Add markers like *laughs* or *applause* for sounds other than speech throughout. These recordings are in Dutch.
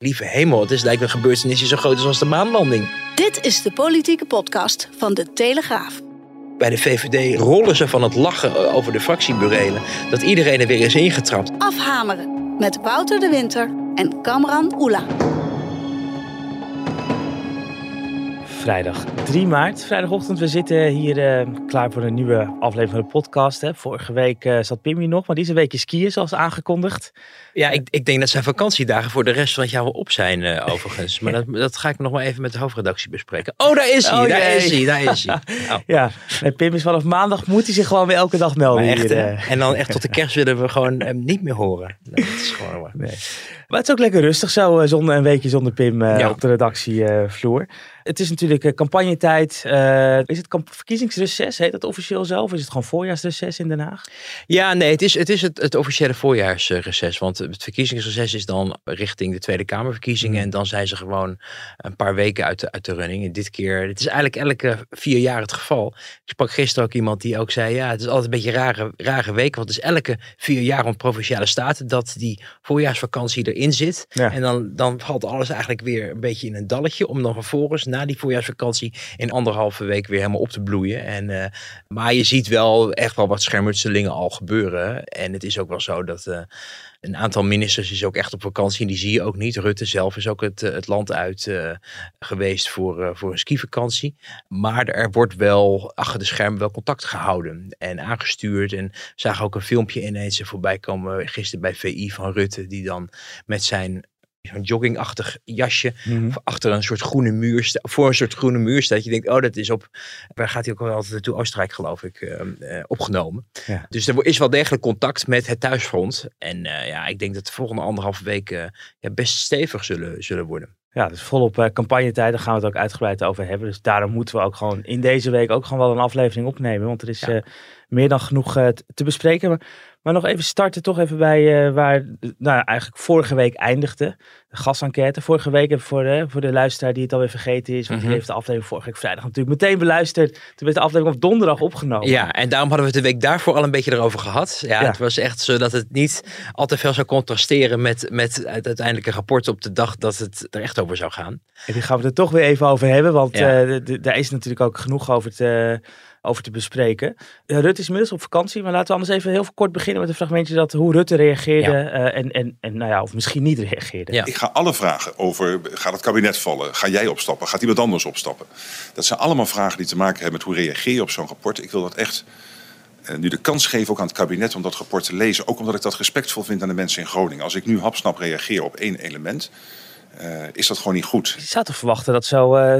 Lieve hemel, het is lijkt een gebeurtenis die zo groot als de maanlanding. Dit is de politieke podcast van De Telegraaf. Bij de VVD rollen ze van het lachen over de fractieburelen. Dat iedereen er weer is ingetrapt. Afhameren met Wouter de Winter en Kamran Oela. Vrijdag 3 maart, vrijdagochtend. We zitten hier uh, klaar voor een nieuwe aflevering van de podcast. Hè. Vorige week uh, zat Pim hier nog, maar die is een weekje skiën zoals aangekondigd. Ja, ik, ik denk dat zijn vakantiedagen voor de rest van het jaar wel op zijn uh, overigens. *laughs* Maar dat, dat ga ik nog maar even met de hoofdredactie bespreken. Oh, daar is hij, oh, daar, is hij daar is hij, *laughs* oh. Ja, nee, Pim is vanaf maandag, moet hij zich gewoon weer elke dag melden. Echt, hier, en dan echt tot de kerst willen we gewoon hem niet meer horen. Dat is gewoon nee. Maar het is ook lekker rustig zo, zonder, een weekje zonder Pim ja. op de redactievloer het is natuurlijk uh, campagnetijd. Uh, is het verkiezingsreces? Heet dat officieel zo? Of is het gewoon voorjaarsreces in Den Haag? Ja, nee, het is het, is het, het officiële voorjaarsreces. Want het verkiezingsreces is dan richting de Tweede Kamerverkiezingen. Mm. En dan zijn ze gewoon een paar weken uit de, uit de running. En dit keer, het is eigenlijk elke vier jaar het geval. Ik sprak gisteren ook iemand die ook zei, ja, het is altijd een beetje een rare, rare week. Want het is elke vier jaar rond Provinciale Staten dat die voorjaarsvakantie erin zit. En dan, dan valt alles eigenlijk weer een beetje in een dalletje. Om dan vervolgens na die voorjaarsvakantie in anderhalve week weer helemaal op te bloeien. En, uh, maar je ziet wel echt wel wat schermutselingen al gebeuren. En het is ook wel zo dat uh, een aantal ministers is ook echt op vakantie. En die zie je ook niet. Rutte zelf is ook het, het land uit geweest voor, voor een skivakantie. Maar er wordt wel achter de schermen wel contact gehouden en aangestuurd. En zagen ook een filmpje ineens voorbij komen gisteren bij VI van Rutte. Die dan met zijn zo'n joggingachtig jasje mm achter een soort groene muur, voor een soort groene muur staat. Je denkt, oh, dat is op, waar gaat hij ook wel altijd naartoe? Oostenrijk, geloof ik, uh, opgenomen. Ja. Dus er is wel degelijk contact met het thuisfront. En uh, ja, ik denk dat de volgende anderhalve week uh, ja, best stevig zullen, zullen worden. Ja, dus volop uh, campagnetijd, daar gaan we het ook uitgebreid over hebben. Dus daarom moeten we ook gewoon in deze week ook gewoon wel een aflevering opnemen. Want er is ja. meer dan genoeg te bespreken. Maar maar nog even starten, toch even bij uh, waar nou, eigenlijk vorige week eindigde. De gasenquête. Vorige week, voor de, voor de luisteraar die het alweer vergeten is. Want mm die heeft de aflevering vorige week vrijdag natuurlijk meteen beluisterd. Toen werd de aflevering op donderdag opgenomen. Ja, en daarom hadden we het de week daarvoor al een beetje erover gehad. Ja, het was echt zo dat het niet al te veel zou contrasteren met, met het uiteindelijke rapport op de dag dat het er echt over zou gaan. En die gaan we er toch weer even over hebben. Want ja. uh, daar is natuurlijk ook genoeg over te over te bespreken. Uh, Rutte is inmiddels op vakantie, maar laten we anders even heel kort beginnen met een fragmentje dat hoe Rutte reageerde uh, en, en, en nou ja, of misschien niet reageerde. Ja. Ik ga alle vragen over, gaat het kabinet vallen? Ga jij opstappen? Gaat iemand anders opstappen? Dat zijn allemaal vragen die te maken hebben met hoe reageer je op zo'n rapport. Ik wil dat echt uh, nu de kans geven ook aan het kabinet om dat rapport te lezen. Ook omdat ik dat respectvol vind aan de mensen in Groningen. Als ik nu hapsnap reageer op één element uh, is dat gewoon niet goed. Je zou toch verwachten dat, zo, uh,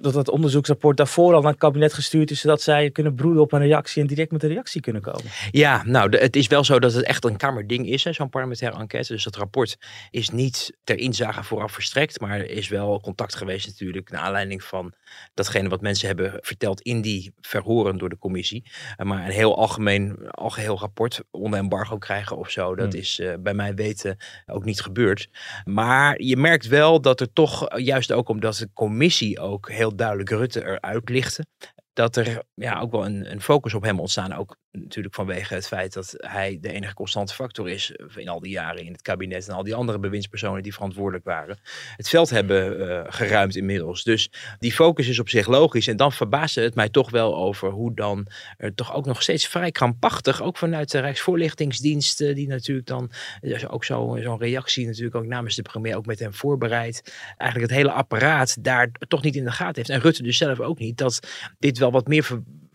dat dat onderzoeksrapport daarvoor al naar het kabinet gestuurd is, zodat zij kunnen broeden op een reactie en direct met een reactie kunnen komen? Ja, nou, de, het is wel zo dat het echt een kamerding is, zo'n parlementaire enquête. Dus dat rapport is niet ter inzage vooraf verstrekt, maar er is wel contact geweest natuurlijk naar aanleiding van datgene wat mensen hebben verteld in die verhoren door de commissie. Uh, maar een heel algemeen, algeheel rapport onder embargo krijgen of zo, dat hmm. is bij mij weten ook niet gebeurd. Maar je merkt wel wel dat er toch, eh, juist ook omdat de commissie ook heel duidelijk Rutte eruit lichtte, dat er ja, ook wel een, een focus op hem ontstaan. Ook natuurlijk vanwege het feit dat hij de enige constante factor is in al die jaren in het kabinet en al die andere bewindspersonen die verantwoordelijk waren, het veld hebben uh, geruimd inmiddels. Dus die focus is op zich logisch. En dan verbaasde het mij toch wel over hoe dan er toch ook nog steeds vrij krampachtig, ook vanuit de Rijksvoorlichtingsdienst, die natuurlijk dan dus ook zo'n reactie natuurlijk ook namens de premier ook met hem voorbereidt. Eigenlijk het hele apparaat daar toch niet in de gaten heeft. En Rutte dus zelf ook niet. Dat dit wel wat meer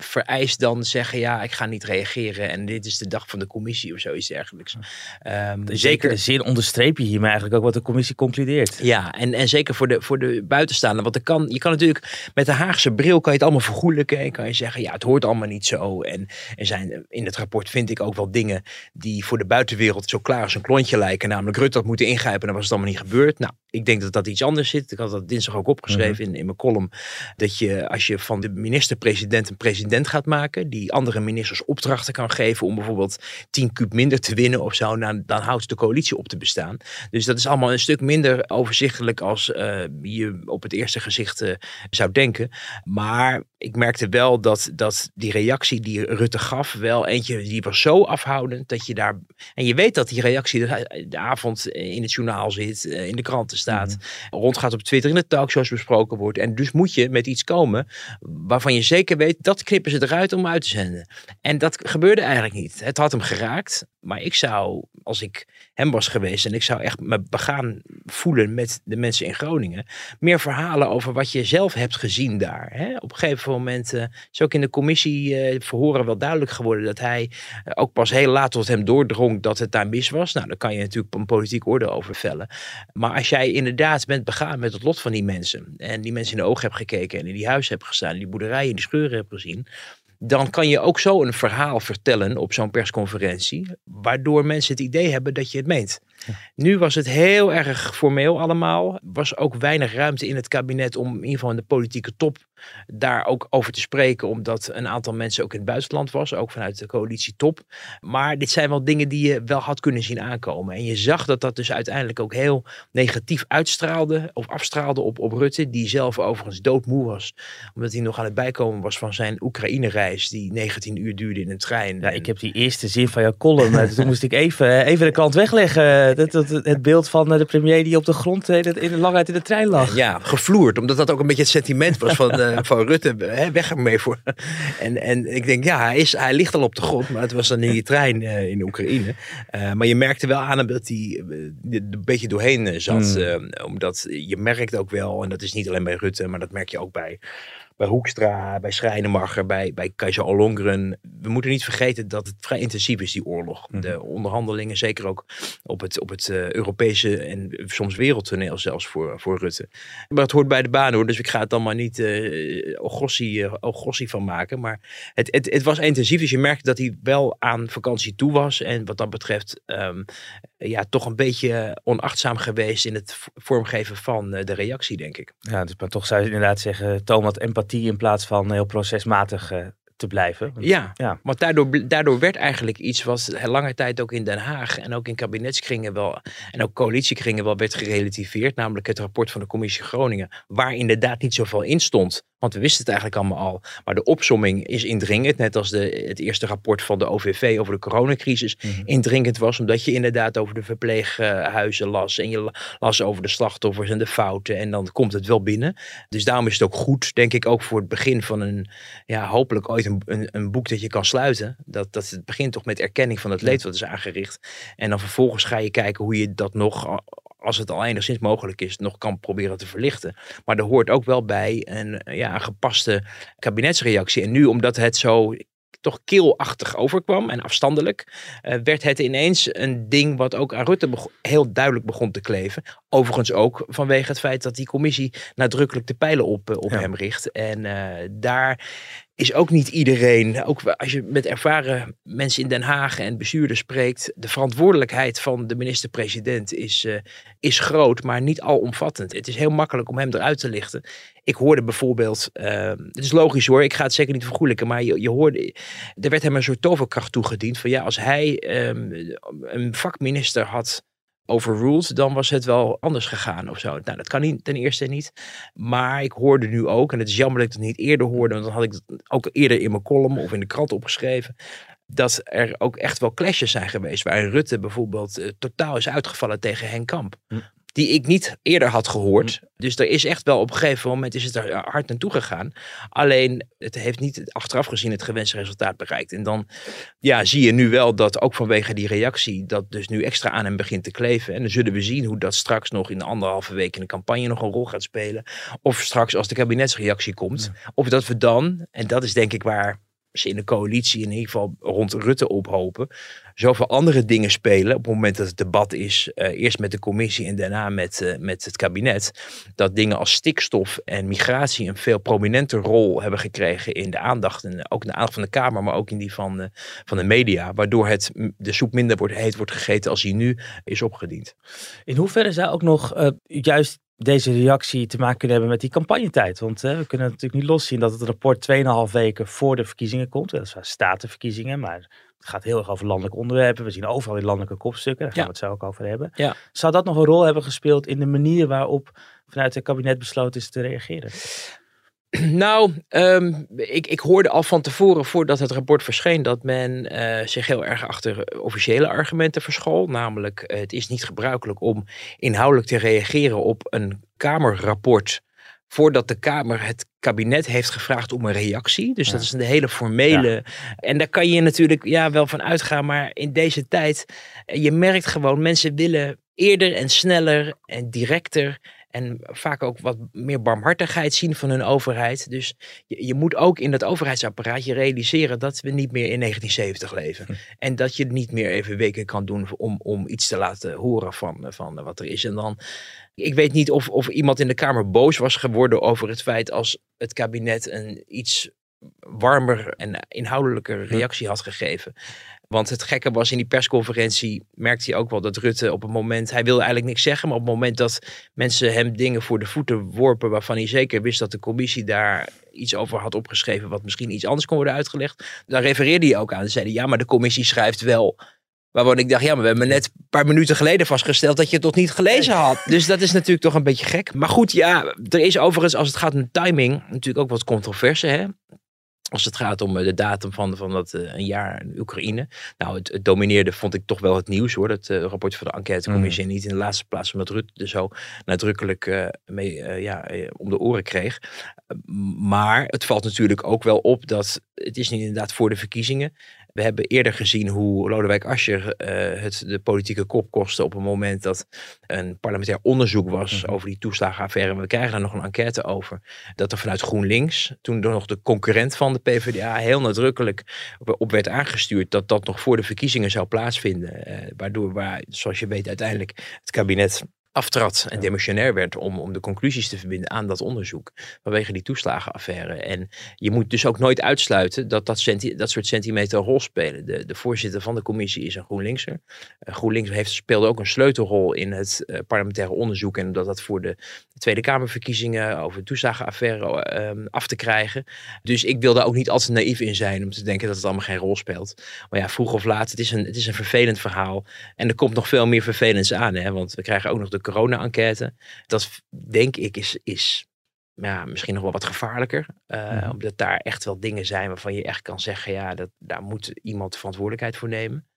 vereist dan zeggen, ja, ik ga niet reageren en dit is de dag van de commissie of zoiets dergelijks. Um, zeker de zin onderstreep je hiermee eigenlijk ook wat de commissie concludeert. Ja, en, en zeker voor de, voor de buitenstaande, want er kan, je kan natuurlijk met de Haagse bril kan je het allemaal vergoelijken en kan je zeggen, ja, het hoort allemaal niet zo. En er zijn in het rapport vind ik ook wel dingen die voor de buitenwereld zo klaar als een klontje lijken, namelijk Rutte had moeten ingrijpen en dan was het allemaal niet gebeurd. Nou, ik denk dat dat iets anders zit. Ik had dat dinsdag ook opgeschreven mhm. in, in mijn column, dat je als je van de minister-president een president gaat maken, die andere ministers opdrachten kan geven om bijvoorbeeld 10 kub minder te winnen of zo, dan, dan houdt de coalitie op te bestaan. Dus dat is allemaal een stuk minder overzichtelijk als uh, je op het eerste gezicht uh, zou denken. Maar ik merkte wel dat, dat die reactie die Rutte gaf, wel eentje die was zo afhoudend dat je daar. En je weet dat die reactie de, de avond in het journaal zit, in de kranten staat, rondgaat op Twitter, in de talkshows besproken wordt. En dus moet je met iets komen waarvan je zeker weet, dat knippen ze eruit om uit te zenden. En dat gebeurde eigenlijk niet. Het had hem geraakt, maar ik zou, als ik hem was geweest en ik zou echt me begaan voelen met de mensen in Groningen, meer verhalen over wat je zelf hebt gezien daar. Hè? Op een gegeven moment uh, is ook in de commissie uh, verhoren wel duidelijk geworden dat hij uh, ook pas heel laat tot hem doordrong dat het daar mis was. Nou, dan kan je natuurlijk een politiek orde over vellen. Maar als jij inderdaad bent begaan met het lot van die mensen en die mensen in de ogen hebt gekeken en in die huizen hebt gestaan, die boerderijen in die scheuren hebt gezien, dan kan je ook zo een verhaal vertellen op zo'n persconferentie, waardoor mensen het idee hebben dat je het meent. Nu was het heel erg formeel allemaal. Was ook weinig ruimte in het kabinet om in ieder geval in de politieke top daar ook over te spreken. Omdat een aantal mensen ook in het buitenland was. Ook vanuit de coalitie top. Maar dit zijn wel dingen die je wel had kunnen zien aankomen. En je zag dat dat dus uiteindelijk ook heel negatief uitstraalde. Of afstraalde op, op Rutte. Die zelf overigens doodmoe was. Omdat hij nog aan het bijkomen was van zijn Oekraïne-reis. Die 19 uur duurde in een trein. Ja, ik heb die eerste zin van jouw column. toen moest ik even, even de kant wegleggen dat, het beeld van eh, de premier die op de grond in, in de langheid in de trein lag. Ja, gevloerd. Omdat dat ook een beetje het sentiment was van, *laughs* van Rutte. Hè, weg ermee voor. En, en ik denk, ja, hij, is, hij ligt al op de grond. Maar het was dan in die trein in Oekraïne. Maar je merkte wel aan hem dat hij een beetje doorheen zat. Mm. omdat je merkt ook wel, en dat is niet alleen bij Rutte, maar dat merk je ook bij bij Hoekstra, bij Schrijnemacher, bij, bij Keizer Ollongren. We moeten niet vergeten dat het vrij intensief is, die oorlog. Mhm. De onderhandelingen, zeker ook op het, op het uh, Europese en soms wereldtoneel zelfs voor, voor Rutte. Maar het hoort bij de baan hoor, dus ik ga het dan maar niet uh, uh, van maken. Maar het, het, het was intensief, dus je merkte dat hij wel aan vakantie toe was. En wat dat betreft um, ja, toch een beetje onachtzaam geweest in het vormgeven van de reactie, denk ik. Ja, dus maar toch zou je inderdaad zeggen, toon wat empathie in plaats van heel procesmatig te blijven. Want, ja, ja, want daardoor, daardoor werd eigenlijk iets wat lange tijd ook in Den Haag en ook in kabinetskringen wel en ook coalitiekringen wel werd gerelativeerd. Namelijk het rapport van de commissie Groningen, waar inderdaad niet zoveel in stond. Want we wisten het eigenlijk allemaal al. Maar de opsomming is indringend. Net als de, het eerste rapport van de OVV over de coronacrisis mm indringend was. Omdat je inderdaad over de verpleeghuizen las. En je las over de slachtoffers en de fouten. En dan komt het wel binnen. Dus daarom is het ook goed, denk ik, ook voor het begin van een, ja, hopelijk ooit een, een, een boek dat je kan sluiten. Dat, dat het begint toch met erkenning van het leed wat is aangericht. En dan vervolgens ga je kijken hoe je dat nog als het al enigszins mogelijk is, nog kan proberen te verlichten. Maar er hoort ook wel bij een, ja, een gepaste kabinetsreactie. En nu, omdat het zo toch keelachtig overkwam en afstandelijk, uh, werd het ineens een ding wat ook aan Rutte heel duidelijk begon te kleven. Overigens ook vanwege het feit dat die commissie nadrukkelijk de pijlen op, uh, op ja. hem richt. En uh, daar is ook niet iedereen, ook als je met ervaren mensen in Den Haag en bestuurders spreekt, de verantwoordelijkheid van de minister-president is, uh, is groot, maar niet alomvattend. Het is heel makkelijk om hem eruit te lichten. Ik hoorde bijvoorbeeld, uh, het is logisch hoor, ik ga het zeker niet vergoelijken, maar je, je hoorde, er werd hem een soort toverkracht toegediend van ja, als hij um, een vakminister had overruled, dan was het wel anders gegaan of zo. Nou, dat kan niet, ten eerste niet. Maar ik hoorde nu ook, en het is jammer dat ik het niet eerder hoorde, want dan had ik het ook eerder in mijn column of in de krant opgeschreven, dat er ook echt wel clashes zijn geweest, waar Rutte bijvoorbeeld uh, totaal is uitgevallen tegen Henk Kamp. Hm die ik niet eerder had gehoord. Mm. Dus er is echt wel op een gegeven moment is het er hard naartoe gegaan. Alleen het heeft niet achteraf gezien het gewenste resultaat bereikt. En dan ja, zie je nu wel dat ook vanwege die reactie dat dus nu extra aan hem begint te kleven. En dan zullen we zien hoe dat straks nog in de anderhalve week in de campagne nog een rol gaat spelen. Of straks als de kabinetsreactie komt. Of dat we dan, en dat is denk ik waar ze in de coalitie in ieder geval rond Rutte ophopen, zoveel andere dingen spelen op het moment dat het debat is, uh, eerst met de commissie en daarna met, uh, met het kabinet, dat dingen als stikstof en migratie een veel prominenter rol hebben gekregen in de aandacht, en ook in de aandacht van de Kamer, maar ook in die van, uh, van de media, waardoor het, de soep minder wordt, heet wordt gegeten als die nu is opgediend. In hoeverre zou ook nog juist deze reactie te maken kunnen hebben met die campagnetijd. Want hè, we kunnen natuurlijk niet loszien dat het rapport 2,5 weken voor de verkiezingen komt. Dat zijn statenverkiezingen, maar het gaat heel erg over landelijke onderwerpen. We zien overal die landelijke kopstukken, daar gaan ja. we het zo ook over hebben. Ja. Zou dat nog een rol hebben gespeeld in de manier waarop vanuit het kabinet besloten is te reageren? *clears throat* Nou, ehm, ik, ik hoorde al van tevoren, voordat het rapport verscheen, dat men eh, zich heel erg achter officiële argumenten verschool. Namelijk, eh, het is niet gebruikelijk om inhoudelijk te reageren op een Kamerrapport voordat de Kamer het kabinet heeft gevraagd om een reactie. Dus dat is een hele formele. En daar kan je natuurlijk ja, wel van uitgaan. Maar in deze tijd, eh, je merkt gewoon, mensen willen eerder en sneller en directer en vaak ook wat meer barmhartigheid zien van hun overheid. Dus je, je moet ook in dat overheidsapparaat je realiseren dat we niet meer in 1970 leven. Hm. En dat je niet meer even weken kan doen om, om iets te laten horen van, van wat er is. En dan, ik weet niet of, of iemand in de Kamer boos was geworden over het feit als het kabinet een iets warmer en inhoudelijker hm. reactie had gegeven. Want het gekke was in die persconferentie, merkte hij ook wel dat Rutte op het moment, hij wilde eigenlijk niks zeggen, maar op het moment dat mensen hem dingen voor de voeten worpen waarvan hij zeker wist dat de commissie daar iets over had opgeschreven wat misschien iets anders kon worden uitgelegd, daar refereerde hij ook aan. Ze zeiden ja, maar de commissie schrijft wel Waarvan ik dacht, ja, maar we hebben net een paar minuten geleden vastgesteld dat je het nog niet gelezen had. *laughs* Dus dat is natuurlijk toch een beetje gek. Maar goed, ja, er is overigens, als het gaat om timing, natuurlijk ook wat controverse. Hè? Als het gaat om eh, de datum van, van dat eh, een jaar in Oekraïne. Nou, het, domineerde vond ik toch wel het nieuws hoor. Dat uh, rapport van de enquêtecommissie. Mm. Niet in de laatste plaats omdat Rutte er zo nadrukkelijk mee ja, om de oren kreeg. maar het valt natuurlijk ook wel op dat het is niet inderdaad voor de verkiezingen. We hebben eerder gezien hoe Lodewijk Asscher uh, het de politieke kop kostte op een moment dat een parlementair onderzoek was mhm. over die toeslagenaffaire. We krijgen daar nog een enquête over. Dat er vanuit GroenLinks, toen er nog de concurrent van de PvdA, heel nadrukkelijk op werd aangestuurd dat dat nog voor de verkiezingen zou plaatsvinden. Uh, waardoor, waar, zoals je weet, uiteindelijk het kabinet aftrad en demissionair werd om, om de conclusies te verbinden aan dat onderzoek vanwege die toeslagenaffaire. En je moet dus ook nooit uitsluiten dat dat, dat soort sentimenten een rol spelen. De, de voorzitter van de commissie is een GroenLinkser. Uh, GroenLinks heeft, speelde ook een sleutelrol in het uh, parlementaire onderzoek en dat dat voor de Tweede Kamerverkiezingen over de toeslagenaffaire uh, af te krijgen. Dus ik wil daar ook niet altijd naïef in zijn om te denken dat het allemaal geen rol speelt. Maar ja, vroeg of laat, het is een, het is een vervelend verhaal. En er komt nog veel meer vervelends aan, hè? want we krijgen ook nog de corona-enquête. Dat denk ik is, is ja, misschien nog wel wat gevaarlijker. Uh, Omdat daar echt wel dingen zijn waarvan je echt kan zeggen, ja, dat, daar moet iemand verantwoordelijkheid voor nemen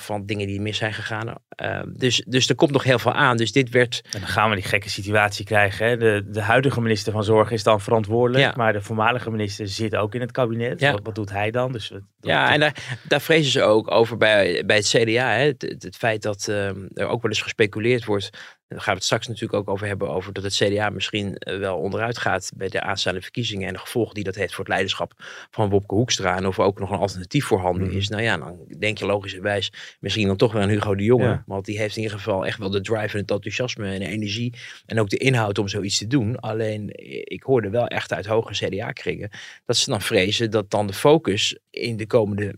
van dingen die mis zijn gegaan. Ehm, dus, dus er komt nog heel veel aan. Dus dit werd. En dan gaan we die gekke situatie krijgen. Hè? De, de huidige minister van Zorg is dan verantwoordelijk. Maar de voormalige minister zit ook in het kabinet. Ja. Wat, doet hij dan? Dus ja, en daar, daar vrezen ze ook over bij, bij het CDA. Hè? Het, het, feit dat ehm, er ook wel eens gespeculeerd wordt daar gaan we het straks natuurlijk ook over hebben. Over dat het CDA misschien eh, wel onderuit gaat bij de aanstaande verkiezingen. En de gevolgen die dat heeft voor het leiderschap van Wopke Hoekstra. En of er ook nog een alternatief voorhanden mm. is. Nou ja, dan denk je logischerwijs misschien dan toch weer aan Hugo de Jonge. Want die heeft in ieder geval echt wel de drive en het enthousiasme en de energie. En ook de inhoud om zoiets te doen. Alleen ik hoorde wel echt uit hoge CDA-kringen. Dat ze dan vrezen dat dan de focus in de komende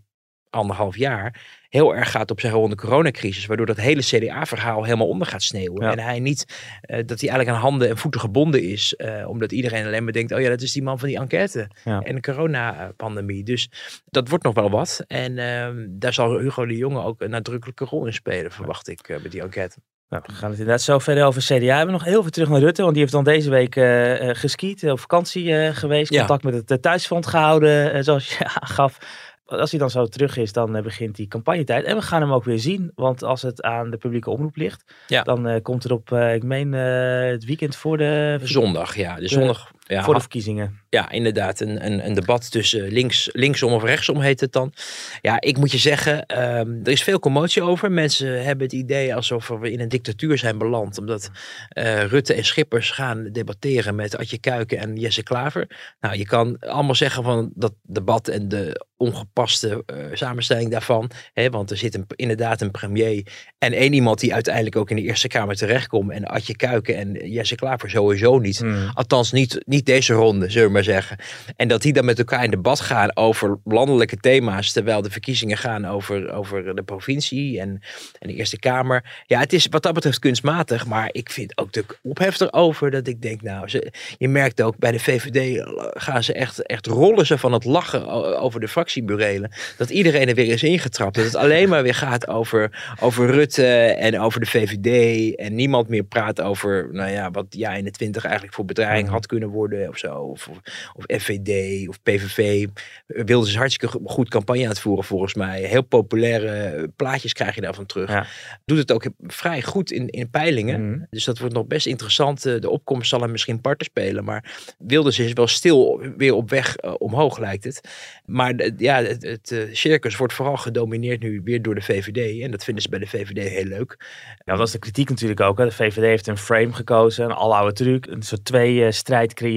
anderhalf jaar heel erg gaat op zijn rond de coronacrisis. Waardoor dat hele CDA-verhaal helemaal onder gaat sneeuwen. En hij niet, uh, dat hij eigenlijk aan handen en voeten gebonden is. Uh, omdat iedereen alleen maar denkt, oh ja, dat is die man van die enquête. En de coronapandemie. Dus dat wordt nog wel wat. En uh, daar zal Hugo de Jonge ook een nadrukkelijke rol in spelen, verwacht ik, met die enquête. Nou, we gaan het inderdaad zo verder over CDA. We hebben nog heel veel terug naar Rutte, want die heeft dan deze week uh, geskiet, op vakantie geweest, contact met het thuisfront gehouden, zoals je *laughs* aangaf als hij dan zo terug is, dan uh, begint die campagnetijd. En we gaan hem ook weer zien. Want als het aan de publieke omroep ligt, dan uh, komt er op, uh, ik meen, het weekend voor de... Zondag, ja. De, zondag ja, voor de verkiezingen. Ja, inderdaad. Een, een, een, debat tussen links, linksom of rechtsom heet het dan. Ja, ik moet je zeggen, um, er is veel commotie over. Mensen hebben het idee alsof we in een dictatuur zijn beland. Omdat Rutte en Schippers gaan debatteren met Adje Kuiken en Jesse Klaver. Nou, je kan allemaal zeggen van dat debat en de ongepaste uh, samenstelling daarvan. Hè, want er zit een, inderdaad een premier en één iemand die uiteindelijk ook in de Eerste Kamer terechtkomt. En Adje Kuiken en Jesse Klaver sowieso niet. Hmm. Althans niet, niet deze ronde, zullen we maar zeggen. En dat die dan met elkaar in debat gaan over landelijke thema's. Terwijl de verkiezingen gaan over, over de provincie en, en de Eerste Kamer. Ja, het is wat dat betreft kunstmatig. Maar ik vind ook de ophef erover dat ik denk, nou, ze, je merkt ook bij de VVD gaan ze echt, echt rollen ze van het lachen over de fractie fractieburelen. Dat iedereen er weer is ingetrapt. Dat het alleen maar weer gaat over, over Rutte en over de VVD. En niemand meer praat over, nou ja, wat ja in de twintig eigenlijk voor bedreiging had kunnen worden of zo. Of, of, FVD of PVV. Wilden ze hartstikke goed campagne aan het voeren volgens mij. Heel populaire plaatjes krijg je daarvan terug. Ja. Doet het ook vrij goed in, in peilingen. Mhm. Dus dat wordt nog best interessant. Eh, De opkomst zal hem misschien parten spelen. Maar Wilders is wel stil weer op weg eh, omhoog, lijkt het. Maar ja, het, het eh, circus wordt vooral gedomineerd nu weer door de VVD. En dat vinden ze bij de VVD heel leuk. Ja, dat is de kritiek natuurlijk ook. Hè. De VVD heeft een frame gekozen, een aloude truc. Een soort twee eh, strijd creëren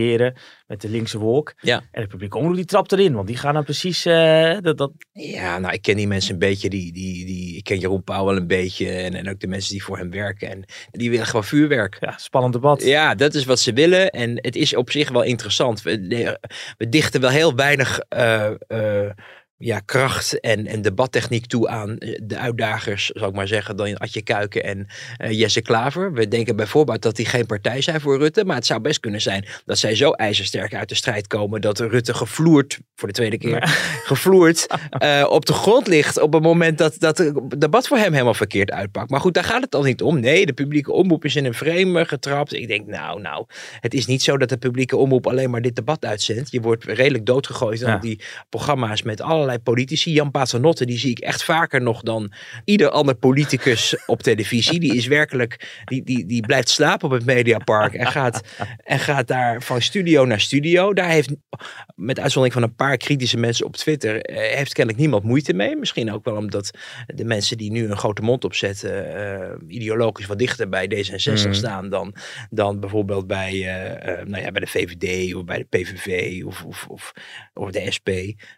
met de linkse wolk. Ja. En de publieke omroep die trapt erin, want die gaan dan precies... eh, dat, dat, Ja, nou, ik ken die mensen een beetje. Die, die, die, ik ken Jeroen Pauw wel een beetje. En, en ook de mensen die voor hem werken. En die willen gewoon vuurwerk. ja, spannend debat. Ja, dat is wat ze willen. En het is op zich wel interessant. We, we dichten wel heel weinig eh, eh, ja, kracht en, en debattechniek toe aan eh, de uitdagers, zal ik maar zeggen, dan Adje Kuiken en eh, Jesse Klaver. We denken bijvoorbeeld dat die geen partij zijn voor Rutte. Maar het zou best kunnen zijn dat zij zo ijzersterk uit de strijd komen dat Rutte gevloerd, voor de tweede keer, *laughs* gevloerd eh, op de grond ligt op het moment dat, dat het debat voor hem helemaal verkeerd uitpakt. Maar goed, daar gaat het al niet om. Nee, de publieke omroep is in een frame getrapt. Ik denk, nou, nou, het is niet zo dat de publieke omroep alleen maar dit debat uitzendt. Je wordt redelijk doodgegooid aan die programma's met allerlei politici. Jan Paternotte, die zie ik echt vaker nog dan ieder ander politicus op televisie. Die is werkelijk, die, die, die blijft slapen op het Mediapark en gaat, en gaat daar van studio naar studio. Daar heeft, met uitzondering van een paar kritische mensen op Twitter, eh, heeft kennelijk niemand moeite mee. Misschien ook wel omdat de mensen die nu een grote mond opzetten, eh, ideologisch wat dichter bij D66 Mhm. staan dan, dan bijvoorbeeld bij, eh, nou ja, bij de VVD of bij de PVV of, of, of, of de SP.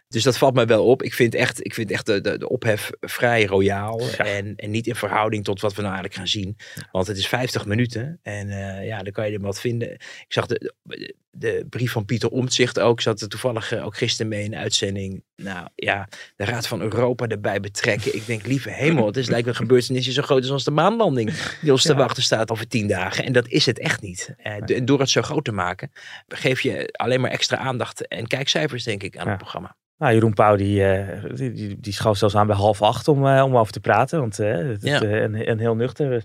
Dus dat valt mij wel op. Ik vind echt, ik vind echt de, de, de ophef vrij royaal Ja. en, en niet in verhouding tot wat we nou eigenlijk gaan zien. Want het is 50 minuten en eh, ja, dan kan je er wat vinden. Ik zag de, de, de brief van Pieter Omtzigt ook, zat er toevallig eh, ook gisteren mee in de uitzending. Nou ja, de Raad van Europa erbij betrekken. Ik denk, lieve hemel, het is lijkt een gebeurtenisje zo groot als de maanlanding die ons te wachten staat over tien dagen. En dat is het echt niet. En door het zo groot te maken, geef je alleen maar extra aandacht en kijkcijfers, denk ik, aan Ja. het programma. Nou, Jeroen Pauw die, eh, die, die, die schoof zelfs aan bij half acht om, eh, om over te praten. Want eh, het, Ja. een, een heel nuchter. We,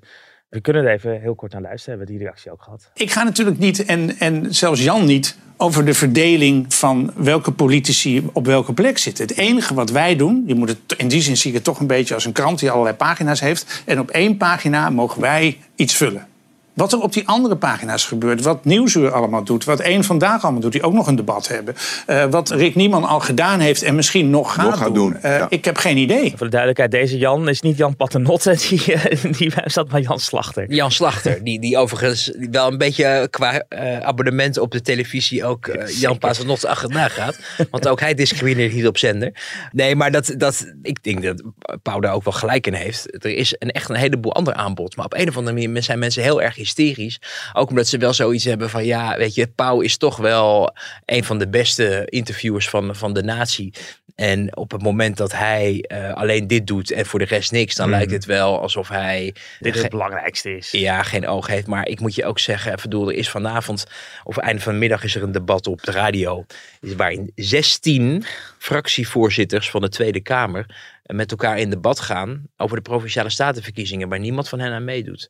we kunnen er even heel kort naar luisteren. Hebben we die reactie ook gehad. Ik ga natuurlijk niet, en, en zelfs Jan niet, over de verdeling van welke politici op welke plek zitten. Het enige wat wij doen, je moet het, in die zin zie ik het toch een beetje als een krant die allerlei pagina's heeft. En op één pagina mogen wij iets vullen. Wat er op die andere pagina's gebeurt, wat Nieuwsuur allemaal doet, wat één vandaag allemaal doet, die ook nog een debat hebben. eh, wat Rick Nieman al gedaan heeft en misschien nog gaat, Nog gaat doen, Eh, ja. Ik heb geen idee. Voor de duidelijkheid, deze Jan is niet Jan Paternotte. *laughs* Die, eh, die zat bij Jan Slachter. Jan Slachter, die, die overigens wel een beetje qua eh, abonnement op de televisie ook eh, Jan Paternotte achterna gaat. Want ook hij discrimineert niet op zender. Nee, maar dat, dat, ik denk dat Pauw daar ook wel gelijk in heeft. Er is een, echt een heleboel ander aanbod. Maar op een of andere manier zijn mensen heel erg hysterisch. Ook omdat ze wel zoiets hebben van ja, weet je, Pauw is toch wel een van de beste interviewers van, van de natie. En op het moment dat hij eh, alleen dit doet en voor de rest niks, dan lijkt het wel alsof hij Dit het belangrijkste is. ja, geen oog heeft. Maar ik moet je ook zeggen, even bedoel, er is vanavond, of einde van de middag is er een debat op de radio. Waarin 16 fractievoorzitters van de Tweede Kamer met elkaar in debat gaan over de provinciale statenverkiezingen, waar niemand van hen aan meedoet.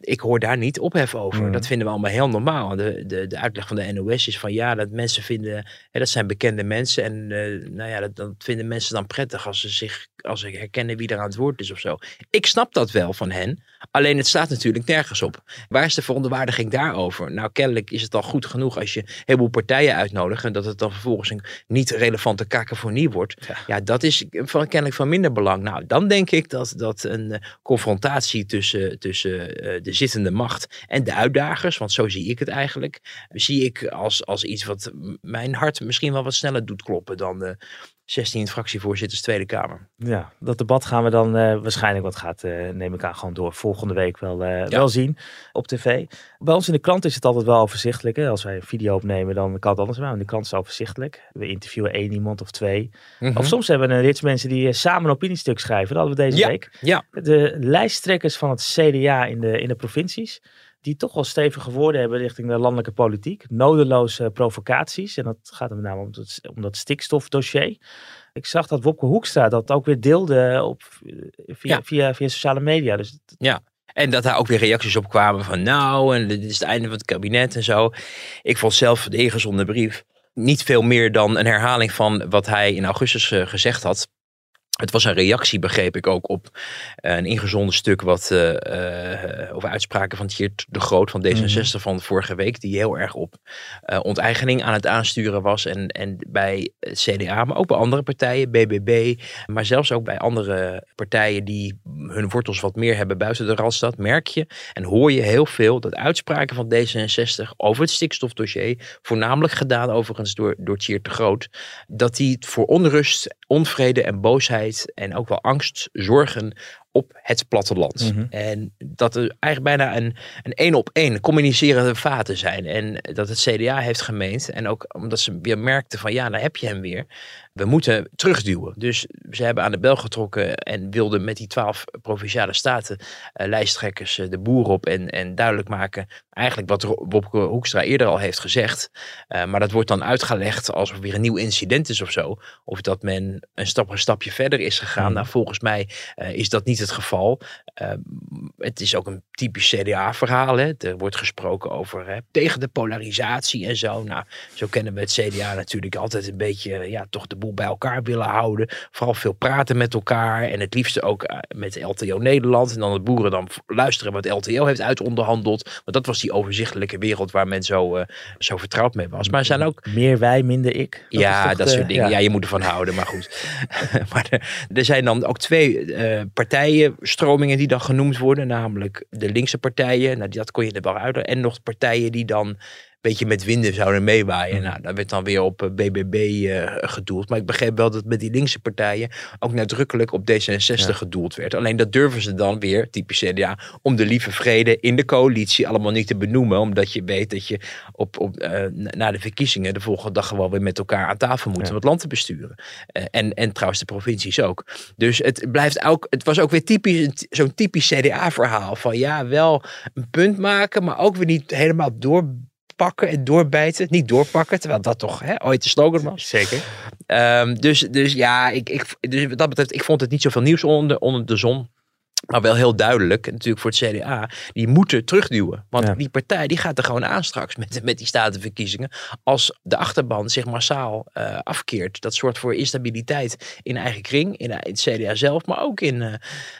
Ik hoor daar niet ophef over. Hmm. Dat vinden we allemaal heel normaal. De, de, de uitleg van de NOS is van ja, dat mensen vinden, hè, dat zijn bekende mensen. En eh, nou ja, dat, dat vinden mensen dan prettig als ze zich als ze herkennen wie er aan het woord is of zo. Ik snap dat wel van hen. Alleen het staat natuurlijk nergens op. Waar is de verontwaardiging daarover? Nou, kennelijk is het al goed genoeg als je een heleboel partijen uitnodigt. En dat het dan vervolgens een niet relevante kakofonie wordt. Ja. Ja, dat is van, kennelijk van minder belang. Nou, dan denk ik dat, dat een eh, confrontatie tussen, tussen eh, de zittende macht en de uitdagers, want zo zie ik het eigenlijk, zie ik als, als iets wat mijn hart misschien wel wat sneller doet kloppen dan de 16 fractievoorzitters Tweede Kamer. Ja, dat debat gaan we dan eh, waarschijnlijk, wat gaat, eh, neem ik aan, gewoon door volgende week wel, eh, wel zien op tv. Bij ons in de krant is het altijd wel overzichtelijk. Hè? Als wij een video opnemen, dan kan het anders. Maar in de krant is het overzichtelijk. We interviewen één iemand of twee. Of soms hebben we een rits mensen die samen een opiniestuk schrijven. Dat hadden we deze Ja. week. Ja, De lijsttrekkers van het CDA in de, in de provincies. Die toch wel stevig geworden hebben richting de landelijke politiek. Nodeloze provocaties. En dat gaat met name om, het, om dat stikstofdossier. Ik zag dat Wopke Hoekstra dat ook weer deelde op, via, Ja. via, via sociale media. Dus Ja. En dat daar ook weer reacties op kwamen van nou, en dit is het einde van het kabinet en zo. Ik vond zelf de ingezonde brief niet veel meer dan een herhaling van wat hij in augustus eh, gezegd had. Het was een reactie, begreep ik ook, op eh, een ingezonden stuk wat eh, eh, over uitspraken van Tjeerd de Groot van D66 van vorige week, die heel erg op onteigening aan het aansturen was. En, en bij het CDA, maar ook bij andere partijen, BBB, maar zelfs ook bij andere partijen die hun wortels wat meer hebben buiten de Randstad, merk je en hoor je heel veel dat uitspraken van D66 over het stikstofdossier, voornamelijk gedaan overigens door, door Tjeerd de Groot, dat die voor onrust, onvrede en boosheid en ook wel angst zorgen op het platteland. Mhm. En dat er eigenlijk bijna een een één op één communicerende vaten zijn. En dat het CDA heeft gemeend. En ook omdat ze weer merkten van ja, daar heb je hem weer. We moeten terugduwen. Dus ze hebben aan de bel getrokken en wilden met die twaalf provinciale staten eh, lijsttrekkers eh, de boer op. En, en duidelijk maken eigenlijk wat Wopke Hoekstra eerder al heeft gezegd. Eh, maar dat wordt dan uitgelegd alsof er weer een nieuw incident is of zo. Of dat men een, stap, een stapje verder is gegaan. Mhm. Nou, volgens mij is dat niet het geval. Het is ook een typisch CDA-verhaal. hè. Er wordt gesproken over hè, tegen de polarisatie en zo. Nou, zo kennen we het CDA natuurlijk altijd een beetje, ja, toch de boel bij elkaar willen houden. Vooral veel praten met elkaar en het liefste ook eh, met LTO Nederland. En dan de boeren dan luisteren wat LTO heeft uitonderhandeld. Want dat was die overzichtelijke wereld waar men zo, eh, zo vertrouwd mee was. Maar zijn ook meer wij, minder ik. Dat ja, dat de- soort dingen. Ja. je moet ervan houden, maar goed. *laughs* maar er, er zijn dan ook twee eh, partijen, stromingen die dan genoemd worden. Namelijk de linkse partijen, nou, dat kon je er wel uit. En nog partijen die dan beetje met winden zouden meewaaien. Mhm. Nou, daar werd dan weer op eh, BBB eh, gedoeld. Maar ik begreep wel dat met die linkse partijen ook nadrukkelijk op D66 Ja. gedoeld werd. Alleen dat durven ze dan weer, typisch CDA, om de lieve vrede in de coalitie allemaal niet te benoemen. Omdat je weet dat je op, op, eh, na de verkiezingen de volgende dag gewoon weer met elkaar aan tafel moet Ja. om het land te besturen. En, en trouwens de provincies ook. Dus het blijft ook, het was ook weer typisch, zo'n typisch CDA-verhaal van ja, wel een punt maken, maar ook weer niet helemaal doorpakken en doorbijten. Niet doorpakken, terwijl dat toch hè, ooit de slogan was. Zeker. Ehm, dus, dus ja, ik, ik, dus wat dat betreft, ik vond het niet zoveel nieuws onder, onder de zon. Maar wel heel duidelijk, natuurlijk voor het CDA, die moeten terugduwen. Want Ja. die partij die gaat er gewoon aan straks met, met die statenverkiezingen. Als de achterban zich massaal eh, afkeert. Dat zorgt voor instabiliteit in eigen kring, in, in het CDA zelf, maar ook in, eh,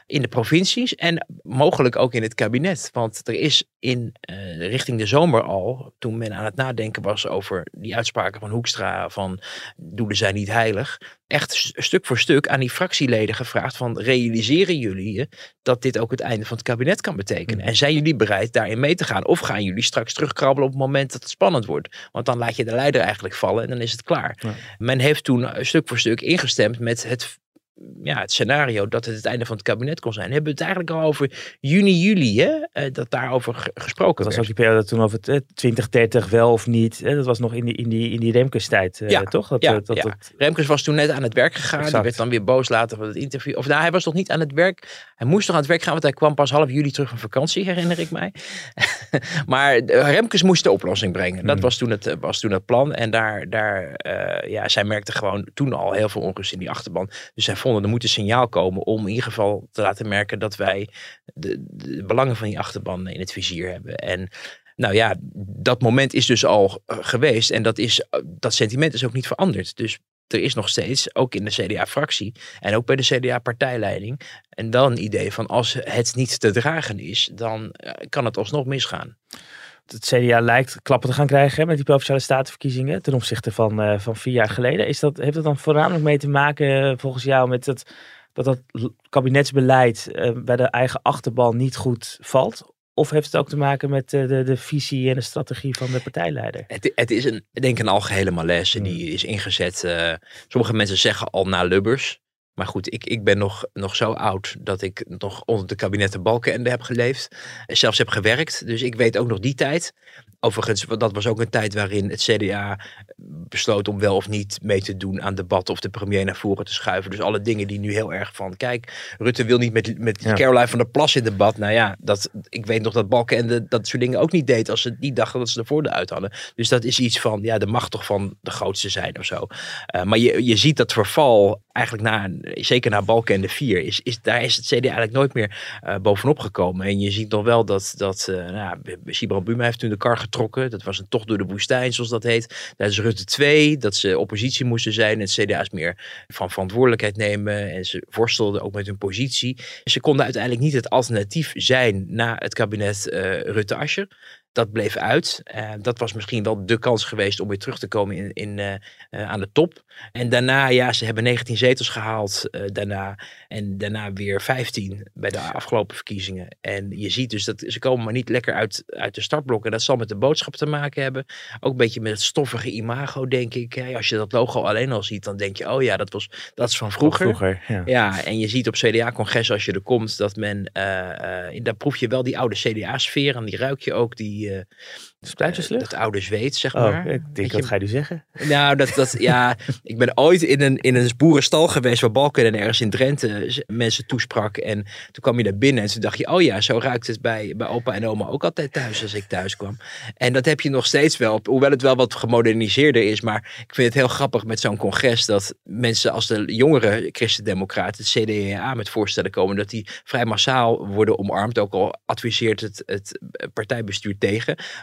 in de provincies. En mogelijk ook in het kabinet. Want er is in eh, richting de zomer al, toen men aan het nadenken was over die uitspraken van Hoekstra van doelen zijn niet heilig. Echt stuk voor stuk aan die fractieleden gevraagd van realiseren jullie je dat dit ook het einde van het kabinet kan betekenen? En zijn jullie bereid daarin mee te gaan? Of gaan jullie straks terugkrabbelen op het moment dat het spannend wordt? Want dan laat je de leider eigenlijk vallen en dan is het klaar. Ja. Men heeft toen eh, stuk voor stuk ingestemd met het, ja, het scenario dat het het einde van het kabinet kon zijn. Hebben we het eigenlijk al over juni, juli, hè? eh, dat daarover ge- gesproken Dat was werd. ook die periode toen over het, eh, 2030 wel of niet. eh, Dat was nog in die, in die, in die Remkes tijd, eh, Ja, toch? Dat, ja, dat, ja. dat- Remkes was toen net aan het werk gegaan. Die werd dan weer boos later van het interview. Of nou, hij was nog niet aan het werk. Hij moest nog aan het werk gaan, want hij kwam pas half juli terug van vakantie, herinner ik mij. *laughs* maar Remkes moest de oplossing brengen. Dat Hmm. was, toen het, was toen het plan. En daar, daar ja, zij merkte gewoon toen al heel veel onrust in die achterban. Dus zij vonden er moet een signaal komen om in ieder geval te laten merken dat wij de, de belangen van die achterban in het vizier hebben. En nou ja, dat moment is dus al eh, geweest. En dat, is, eh, dat sentiment is ook niet veranderd. Dus er is nog steeds, ook in de CDA-fractie en ook bij de CDA-partijleiding, en dan een idee van als het niet te dragen is, dan eh, kan het alsnog misgaan. Het CDA lijkt klappen te gaan krijgen hè, met die provinciale statenverkiezingen ten opzichte van, eh, van vier jaar geleden. Is dat, heeft dat dan voornamelijk mee te maken eh, volgens jou met het, dat dat kabinetsbeleid eh, bij de eigen achterban niet goed valt? Of heeft het ook te maken met eh, de, de visie en de strategie van de partijleider? Het, het is een, ik denk een algehele malaise die is ingezet. sommige mensen zeggen al na Lubbers. Maar goed, ik, ik ben nog, nog zo oud dat ik nog onder de kabinetten Balkenende heb geleefd. Zelfs heb gewerkt. Dus ik weet ook nog die tijd. Overigens, dat was ook een tijd waarin het CDA besloot om wel of niet mee te doen aan debatten of de premier naar voren te schuiven. Dus alle dingen die nu heel erg van, kijk, Rutte wil niet met, met Ja. Caroline van der Plas in debat. Nou ja, dat, ik weet nog dat Balken en de, dat soort dingen ook niet deed als ze niet dachten dat ze de voordeel uit hadden. Dus dat is iets van, ja, de mag toch van de grootste zijn of zo. Uh, maar je, je ziet dat verval eigenlijk na, zeker na Balken en de vier, is, is, daar is het CDA eigenlijk nooit meer uh, bovenop gekomen. En je ziet nog wel dat, dat uh, nou, Sibran Buma heeft toen de kar getrokken. Dat was een tocht door de woestijn, zoals dat heet. Dat is Rutte 2, dat ze oppositie moesten zijn. Het CDA is meer van verantwoordelijkheid nemen. En ze worstelden ook met hun positie. Ze konden uiteindelijk niet het alternatief zijn na het kabinet uh, Rutte-Ascher. Dat bleef uit. Uh, dat was misschien wel de kans geweest om weer terug te komen in, in, uh, uh, aan de top. En daarna, ja, ze hebben 19 zetels gehaald daarna. En daarna weer 15 bij de afgelopen verkiezingen. En je ziet dus dat ze komen maar niet lekker uit, uit de startblokken. Dat zal met de boodschap te maken hebben. Ook een beetje met het stoffige imago, denk ik. Hey, als je dat logo alleen al ziet, dan denk je, oh ja, dat, was, dat is van vroeger. vroeger ja. ja, en je ziet op CDA-congres als je er komt, dat men, uh, daar proef je wel die oude CDA-sfeer. En die ruik je ook, die... Uh, Splijterslucht? dat oude zweet, zeg oh, maar. Ik denk, wat ga je nu zeggen? Nou, dat, dat, ja, ik ben ooit in een, in een boerenstal geweest waar Balken en ergens in Drenthe mensen toesprak. En toen kwam je daar binnen en toen dacht je, oh ja, zo ruikt het bij, bij opa en oma ook altijd thuis als ik thuis kwam. En dat heb je nog steeds wel, hoewel het wel wat gemoderniseerder is. Maar ik vind het heel grappig met zo'n congres dat mensen als de jongere christendemocraten, het CDA, met voorstellen komen, dat die vrij massaal worden omarmd. Ook al adviseert het, het partijbestuur tegen.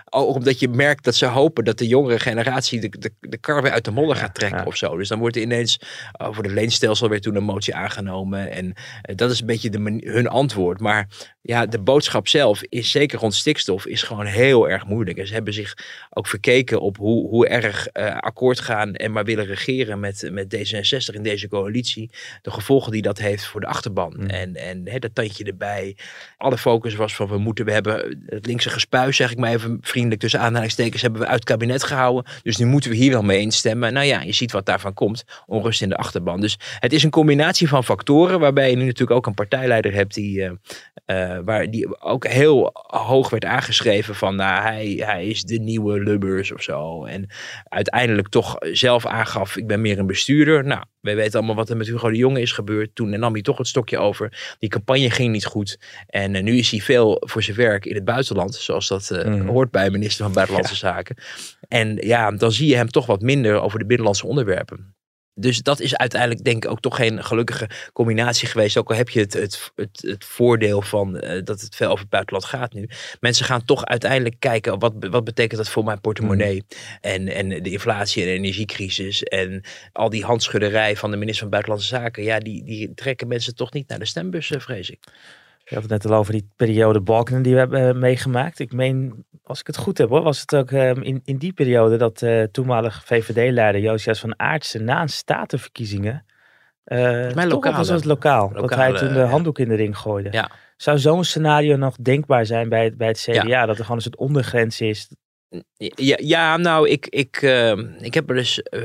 Ook omdat je merkt dat ze hopen dat de jongere generatie de, de, de kar weer uit de modder gaat trekken ja. of zo. Dus dan wordt er ineens over de leenstelsel weer toen een motie aangenomen. En uh, dat is een beetje de, hun antwoord. Maar ja, de boodschap zelf is zeker rond stikstof is gewoon heel erg moeilijk. En ze hebben zich ook verkeken op hoe, hoe erg uh, akkoord gaan en maar willen regeren met, met D66 in deze coalitie. De gevolgen die dat heeft voor de achterban. Mm. En, en dat tandje erbij. Alle focus was van we moeten, we hebben het linkse gespuis, zeg ik maar even vriendelijk tussen aanhalingstekens, hebben we uit het kabinet gehouden. Dus nu moeten we hier wel mee instemmen. Nou ja, je ziet wat daarvan komt. Onrust in de achterban. Dus het is een combinatie van factoren waarbij je nu natuurlijk ook een partijleider hebt die, uh, uh, waar, die ook heel hoog werd aangeschreven van nou, hij, hij is de nieuwe Lubbers of zo. En uiteindelijk toch zelf aangaf, ik ben meer een bestuurder. Nou, wij weten allemaal wat er met Hugo de Jonge is gebeurd. Toen nam hij toch het stokje over. Die campagne ging niet goed. En uh, nu is hij veel voor zijn werk in het buitenland. Zoals dat mm. hoort bij een minister van Buitenlandse ja. Zaken. En ja, dan zie je hem toch wat minder over de binnenlandse onderwerpen. Dus dat is uiteindelijk denk ik ook toch geen gelukkige combinatie geweest. Ook al heb je het, het, het, het voordeel van uh, dat het veel over het buitenland gaat nu. Mensen gaan toch uiteindelijk kijken wat, wat betekent dat voor mijn portemonnee. Mm. En, en de inflatie en de energiecrisis. En al die handschudderij van de minister van Buitenlandse Zaken. Ja, die, die trekken mensen toch niet naar de stembus, vrees ik. Je had het net al over die periode Balken die we hebben uh, meegemaakt. Ik meen, als ik het goed heb hoor, was het ook uh, in, in die periode dat uh, toenmalig VVD-leider Josias van Aartsen na een statenverkiezingen. mijn lokaal. was het lokaal, lokale, dat hij toen de handdoek in de ring gooide. Ja. Zou zo'n scenario nog denkbaar zijn bij, bij het CDA? Ja. Dat er gewoon een soort ondergrens is. Ja, ja, nou, ik, ik, uh, ik heb er dus uh,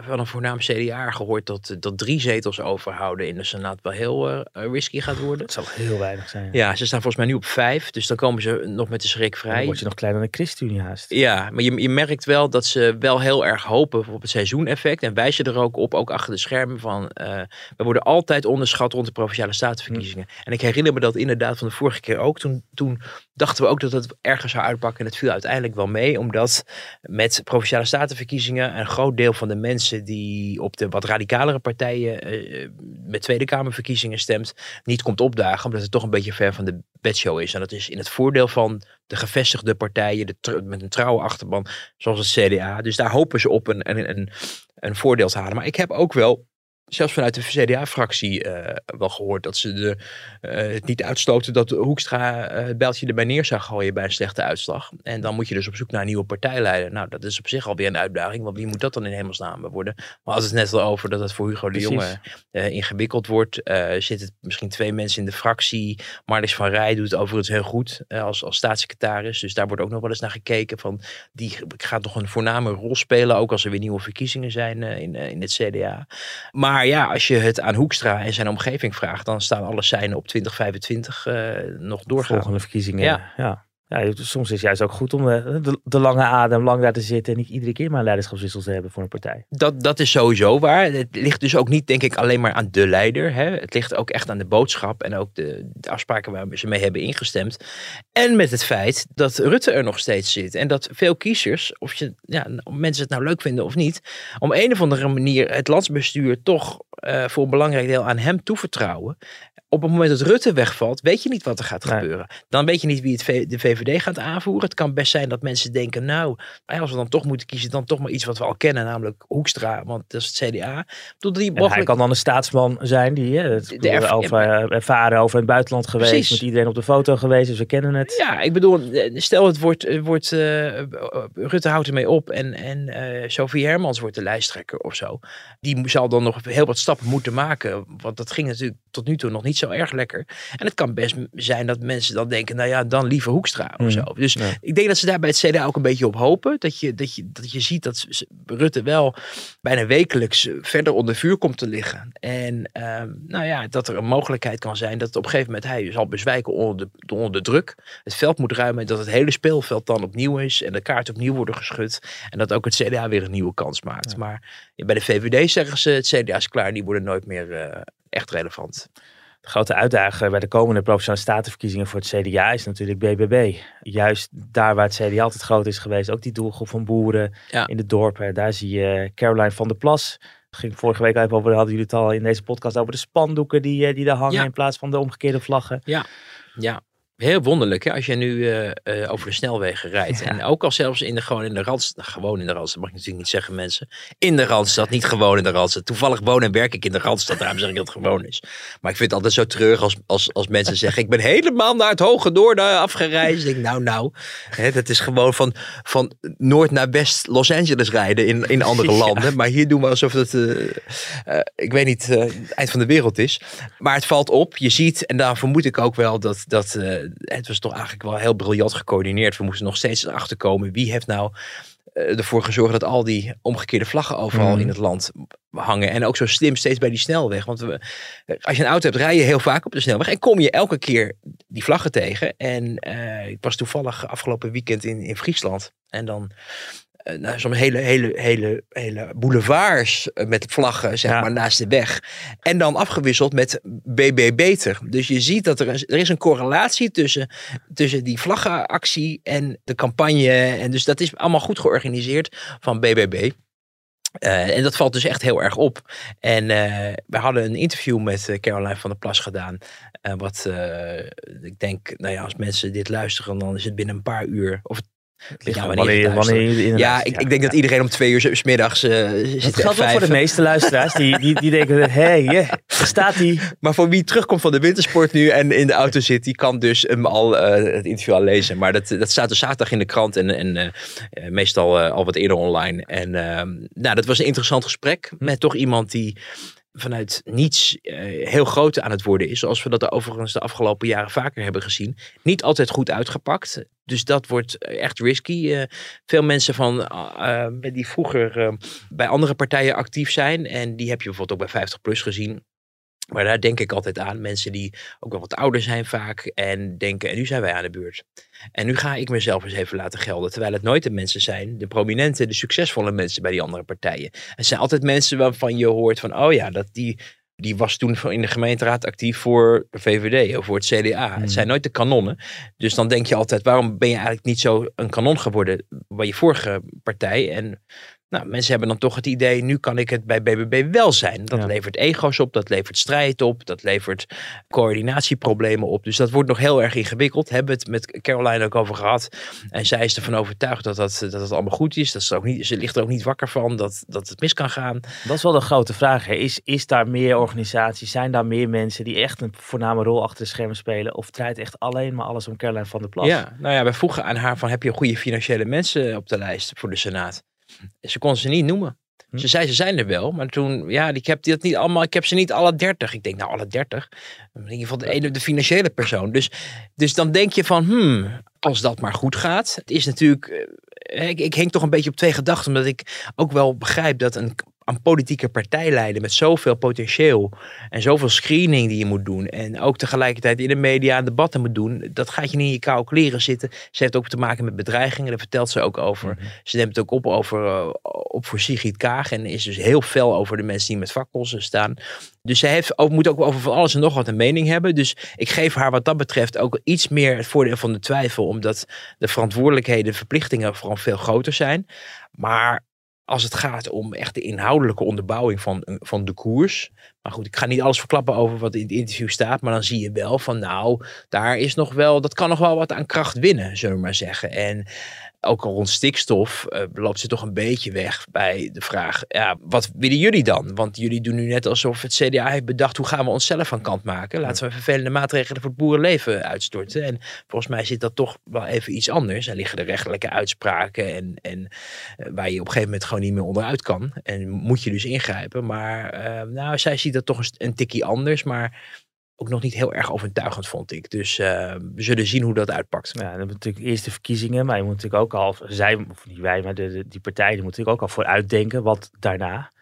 van een voornaam CDA gehoord dat, dat drie zetels overhouden in de Senaat wel heel uh, risky gaat worden. Dat zal heel weinig zijn. Ja. ja. ze staan volgens mij nu op vijf, dus dan komen ze nog met de schrik vrij. Dan word je nog kleiner dan de ChristenUnie haast. Ja, maar je, je merkt wel dat ze wel heel erg hopen op het seizoeneffect en wijzen er ook op, ook achter de schermen van, uh, we worden altijd onderschat rond de Provinciale Statenverkiezingen. Hm. En ik herinner me dat inderdaad van de vorige keer ook. Toen, toen dachten we ook dat het ergens zou uitpakken en het viel uiteindelijk wel mee omdat met provinciale statenverkiezingen een groot deel van de mensen die op de wat radicalere partijen uh, met Tweede Kamerverkiezingen stemt, niet komt opdagen, omdat het toch een beetje ver van de bedshow is. En dat is in het voordeel van de gevestigde partijen, met een trouwe achterban, zoals het CDA. Dus daar hopen ze op een, een, een, een voordeel te halen. Maar ik heb ook wel zelfs vanuit de CDA-fractie uh, wel gehoord dat ze de, uh, het niet uitsloten dat Hoekstra uh, het bijltje erbij neer zou gooien bij een slechte uitslag. En dan moet je dus op zoek naar een nieuwe partijleider. Nou, dat is op zich alweer een uitdaging, want wie moet dat dan in hemelsnaam worden? Maar als het net al over dat het voor Hugo de Jonge ingewikkeld wordt, zitten misschien twee mensen in de fractie. Marlis van Rij doet het overigens heel goed als, als staatssecretaris, dus daar wordt ook nog wel eens naar gekeken van die gaat nog een voorname rol spelen, ook als er weer nieuwe verkiezingen zijn in, in het CDA. Maar maar ja, als je het aan Hoekstra en zijn omgeving vraagt, dan staan alle seinen op 2025 uh, nog doorgaan. Volgende verkiezingen. Ja. ja. Ja, soms is het juist ook goed om eh, de, de, lange adem lang daar te zitten en niet iedere keer maar een leiderschapswissel te hebben voor een partij. Dat, dat is sowieso waar. Het ligt dus ook niet, denk ik, alleen maar aan de leider. Hè. Het ligt ook echt aan de boodschap en ook de, de afspraken waar ze mee hebben ingestemd. En met het feit dat Rutte er nog steeds zit. En dat veel kiezers, of, je, ja, of mensen het nou leuk vinden of niet, om een of andere manier het landsbestuur toch uh, voor een belangrijk deel aan hem toevertrouwen op het moment dat Rutte wegvalt, weet je niet wat er gaat gebeuren. Dan weet je niet wie het de VVD gaat aanvoeren. Het kan best zijn dat mensen denken, nou, als we dan toch moeten kiezen, dan toch maar iets wat we al kennen, namelijk Hoekstra, want dat is het CDA. Die mogelijk... Hij kan dan een staatsman zijn die hè, het de over, ervaren over het buitenland geweest, Precies. met iedereen op de foto geweest, dus we kennen het. Ja, ik bedoel, eh, stel het wordt, eh, wordt uh, Rutte houdt ermee op en, en uh, Sophie Hermans wordt de lijsttrekker of zo. Die zal dan nog heel wat stappen moeten maken, want dat ging natuurlijk tot nu toe nog niet zo erg lekker. En het kan best zijn dat mensen dan denken, nou ja, dan liever Hoekstra of zo. Dus ik denk dat ze daar bij het CDA ook een beetje op hopen. Dat je, dat je, dat je ziet dat Rutte wel bijna wekelijks verder onder vuur komt te liggen. En ehm, nou ja, dat er een mogelijkheid kan zijn dat op een gegeven moment hij zal bezwijken onder de, onder de druk. Het veld moet ruimen, dat het hele speelveld dan opnieuw is en de kaart opnieuw worden geschud. En dat ook het CDA weer een nieuwe kans maakt. Maar bij de VVD zeggen ze, het CDA is klaar, die worden nooit meer uh, echt relevant. De grote uitdaging bij de komende provinciale statenverkiezingen voor het CDA is natuurlijk BBB. Juist daar waar het CDA altijd groot is geweest, ook die doelgroep van boeren in de dorpen. Daar zie je Caroline van der Plas. Ging vorige week even over, hadden jullie het al in deze podcast over de spandoeken die, eh, die daar hangen in plaats van de omgekeerde vlaggen. Ja, ja. Heel wonderlijk hè, als je nu uh, uh, over de snelwegen rijdt. En ook al zelfs in de, gewoon in de Randstad, gewoon in de Randstad, mag ik natuurlijk niet zeggen mensen. In de Randstad, niet gewoon in de Randstad. Toevallig woon en werk ik in de Randstad, daarom zeg ik dat het gewoon is. Maar ik vind het altijd zo terug als, als, als mensen zeggen, ik ben helemaal naar het Hoge Noord afgereisd. Ik denk, nou nou, hè, dat is gewoon van, van Noord naar West Los Angeles rijden in, in andere *laughs* landen. Maar hier doen we alsof het, uh, ik weet niet, het eind van de wereld is. Maar het valt op, je ziet, en daar vermoed ik ook wel dat... dat het was toch eigenlijk wel heel briljant gecoördineerd. We moesten nog steeds achterkomen wie heeft nou uh, ervoor gezorgd dat al die omgekeerde vlaggen overal mhm. in het land hangen. En ook zo slim steeds bij die snelweg. Want we, als je een auto hebt, rij je heel vaak op de snelweg. En kom je elke keer die vlaggen tegen. En uh, ik was toevallig afgelopen weekend in, in Friesland. En dan nou, zo'n hele, hele, hele, hele boulevards eh, met vlaggen zeg maar, naast de weg. En dan afgewisseld met BB Beter. Dus je ziet dat er, een, er is een correlatie tussen, tussen die vlaggenactie en de campagne. En dus dat is allemaal goed georganiseerd van BBB. Uh, en dat valt dus echt heel erg op. En uh, we hadden een interview met Caroline van der Plas gedaan. Uh, wat ik denk, nou ja, als mensen dit luisteren, dan is het binnen een paar uur, of ja, wanneer, wanneer, ja, ik, ik, denk dat iedereen om twee uur s middags uh, zit. Dat geldt ook voor de meeste luisteraars. Die, die, die denken, hé, hey, yeah, staat die. *laughs* Maar voor wie terugkomt van de wintersport nu en in de auto zit, die kan dus hem al uh, het interview al lezen. Maar dat, dat staat dus zaterdag in de krant en, en uh, meestal al wat eerder online. En ehm, nou, dat was een interessant gesprek met toch iemand die vanuit niets uh, heel groot aan het worden is. Zoals we dat overigens de afgelopen jaren vaker hebben gezien. Niet altijd goed uitgepakt. Dus dat wordt echt risky. Uh, veel mensen van, uh, die vroeger bij andere partijen actief zijn. En die heb je bijvoorbeeld ook bij 50PLUS gezien. Maar daar denk ik altijd aan. Mensen die ook wel wat ouder zijn vaak. En denken, en nu zijn wij aan de beurt. En nu ga ik mezelf eens even laten gelden. Terwijl het nooit de mensen zijn, de prominente, de succesvolle mensen bij die andere partijen. Het zijn altijd mensen waarvan je hoort van, oh ja, dat die, die was toen in de gemeenteraad actief voor de VVD of voor het CDA. Het hmm. zijn nooit de kanonnen. Dus dan denk je altijd, waarom ben je eigenlijk niet zo een kanon geworden bij je vorige partij? En nou, mensen hebben dan toch het idee, nu kan ik het bij BBB wel zijn. Dat levert ego's op, dat levert strijd op, dat levert coördinatieproblemen op. Dus dat wordt nog heel erg ingewikkeld. Hebben we het met Caroline ook over gehad. En zij is ervan overtuigd dat, dat, dat het allemaal goed is. Dat ze, ook niet, ze ligt er ook niet wakker van dat, dat het mis kan gaan. Dat is wel de grote vraag. Hè. Is, is daar meer organisaties, zijn daar meer mensen die echt een voorname rol achter de schermen spelen? Of draait echt alleen maar alles om Caroline van der Plas? Ja, nou ja, wij vroegen aan haar van heb je goede financiële mensen op de lijst voor de Senaat? Ze kon ze niet noemen. Hm. Ze zei ze zijn er wel, maar toen, ja, ik heb dat niet allemaal, ik heb ze niet alle dertig. Ik denk, nou, alle dertig. In ieder geval de ene, de financiële persoon. Dus, dus dan denk je van, hmm, als dat maar goed gaat. Het is natuurlijk, eh, ik, ik hing toch een beetje op twee gedachten, omdat ik ook wel begrijp dat een aan politieke partij leiden met zoveel potentieel en zoveel screening die je moet doen en ook tegelijkertijd in de media en debatten moet doen, dat gaat je niet in je koude kleren zitten. Ze heeft ook te maken met bedreigingen, daar vertelt ze ook over. Mhm. Ze neemt het ook op, over, uh, op voor Sigrid Kaag en is dus heel fel over de mensen die met vakkosten staan. Dus ze heeft ook, moet ook over van alles en nog wat een mening hebben. Dus ik geef haar wat dat betreft ook iets meer het voordeel van de twijfel, omdat de verantwoordelijkheden, de verplichtingen vooral veel groter zijn. Maar als het gaat om echt de inhoudelijke onderbouwing van, van de koers. Maar goed, ik ga niet alles verklappen over wat in het interview staat. Maar dan zie je wel van nou, daar is nog wel, dat kan nog wel wat aan kracht winnen, zullen we maar zeggen. En ook al rond stikstof uh, loopt ze toch een beetje weg bij de vraag, ja, wat willen jullie dan? Want jullie doen nu net alsof het CDA heeft bedacht, hoe gaan we onszelf van kant maken? Laten we vervelende maatregelen voor het boerenleven uitstorten. En volgens mij zit dat toch wel even iets anders. Er liggen de rechtelijke uitspraken en, en uh, waar je op een gegeven moment gewoon niet meer onderuit kan. En moet je dus ingrijpen. Maar uh, nou, zij ziet dat toch een, een tikkie anders, maar ook nog niet heel erg overtuigend, vond ik. Dus uh, we zullen zien hoe dat uitpakt. Ja, dan hebben natuurlijk eerst de verkiezingen, maar je moet natuurlijk ook al, zij, of niet wij, maar de, de, die partijen, die moeten natuurlijk ook al vooruitdenken wat daarna.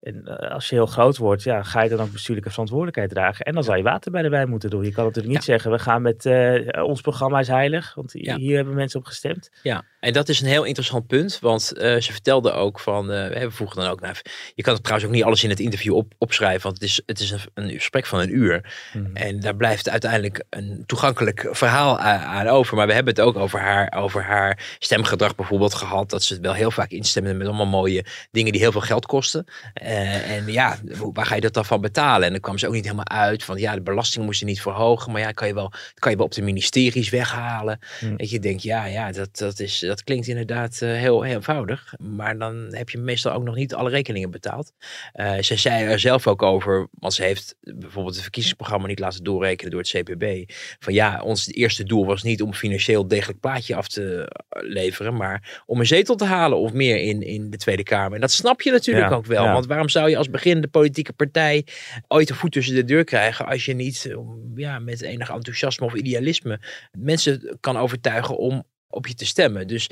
En uh, als je heel groot wordt, ja, ga je dan ook bestuurlijke verantwoordelijkheid dragen. En dan zal je water bij de wijn moeten doen. Je kan natuurlijk niet ja. zeggen, we gaan met uh, ons programma is heilig. Want ja. hier hebben mensen op gestemd. Ja, en dat is een heel interessant punt. Want uh, ze vertelde ook van, we vroegen dan ook naar, je kan het trouwens ook niet alles in het interview op, opschrijven. Want het is, het is een, een gesprek van een uur. Mm. En daar blijft uiteindelijk een toegankelijk verhaal aan, over. Maar we hebben het ook over haar, over haar stemgedrag bijvoorbeeld gehad. Dat ze wel heel vaak instemmen met allemaal mooie dingen die heel veel geld kosten. Uh, en ja, waar ga je dat dan van betalen? En dan kwam ze ook niet helemaal uit van ja, de belasting moest je niet verhogen. Maar ja, kan je wel, kan je wel op de ministeries weghalen. Dat je denkt, ja, ja dat, dat, is, dat klinkt inderdaad uh, heel, eenvoudig. Maar dan heb je meestal ook nog niet alle rekeningen betaald. Uh, ze zei er zelf ook over, want ze heeft bijvoorbeeld het verkiezingsprogramma niet laten doorrekenen door het CPB. Van ja, ons eerste doel was niet om financieel degelijk plaatje af te leveren. Maar om een zetel te halen of meer in, in de Tweede Kamer. En dat snap je natuurlijk Ja, ook wel. ja. Want waarom zou je als beginnende politieke partij ooit een voet tussen de deur krijgen als je niet eh, ja, met enig enthousiasme of idealisme mensen kan overtuigen om op je te stemmen. Dus,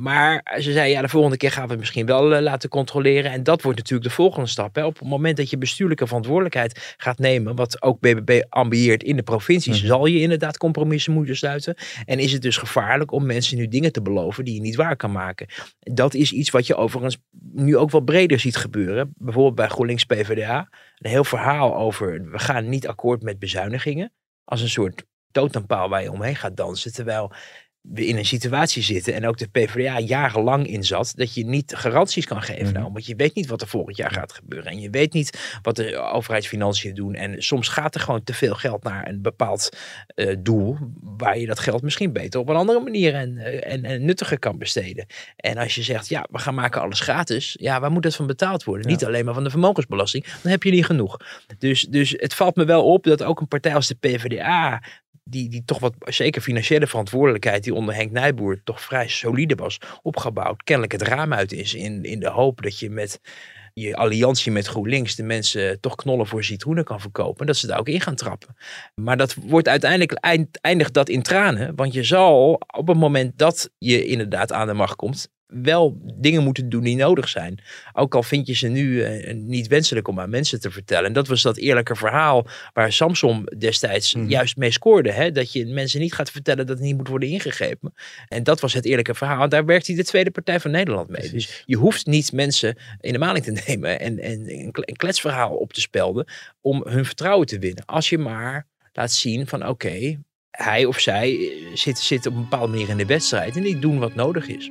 maar ze zei, ja, de volgende keer gaan we het misschien wel eh, laten controleren. En dat wordt natuurlijk de volgende stap. Hè. Op het moment dat je bestuurlijke verantwoordelijkheid gaat nemen, wat ook BBB ambieert in de provincies, Mhm. zal je inderdaad compromissen moeten sluiten. En is het dus gevaarlijk om mensen nu dingen te beloven die je niet waar kan maken. Dat is iets wat je overigens nu ook wel breder ziet gebeuren. Bijvoorbeeld bij GroenLinks PvdA. Een heel verhaal over, we gaan niet akkoord met bezuinigingen. Als een soort totempaal waar je omheen gaat dansen. Terwijl we in een situatie zitten en ook de PvdA jarenlang in zat, dat je niet garanties kan geven. Nou, want je weet niet wat er volgend jaar gaat gebeuren. En je weet niet wat de overheidsfinanciën doen. En soms gaat er gewoon te veel geld naar een bepaald eh, doel, waar je dat geld misschien beter op een andere manier en, eh, en, en nuttiger kan besteden. En als je zegt, ja, we gaan maken alles gratis. Ja, waar moet dat van betaald worden? Ja. Niet alleen maar van de vermogensbelasting. Dan heb je niet genoeg. Dus, dus het valt me wel op dat ook een partij als de PvdA die, die toch wat, zeker financiële verantwoordelijkheid, die onder Henk Nijboer toch vrij solide was opgebouwd, kennelijk het raam uit is in, in de hoop dat je met je alliantie met GroenLinks de mensen toch knollen voor citroenen kan verkopen, dat ze daar ook in gaan trappen. Maar dat wordt uiteindelijk eind, eindigt dat in tranen, want je zal op het moment dat je inderdaad aan de macht komt, wel dingen moeten doen die nodig zijn. Ook al vind je ze nu eh, niet wenselijk om aan mensen te vertellen. En dat was dat eerlijke verhaal waar Samson destijds Mhm. juist mee scoorde. Hè? Dat je mensen niet gaat vertellen dat het niet moet worden ingegrepen. En dat was het eerlijke verhaal. En daar werkt hij de Tweede Partij van Nederland mee. Precies. Dus je hoeft niet mensen in de maling te *laughs* nemen en, en een kle- een kletsverhaal op te spelden om hun vertrouwen te winnen. Als je maar laat zien van oké, hij of zij eh, zit, zit op een bepaalde manier in de wedstrijd en die doen wat nodig is.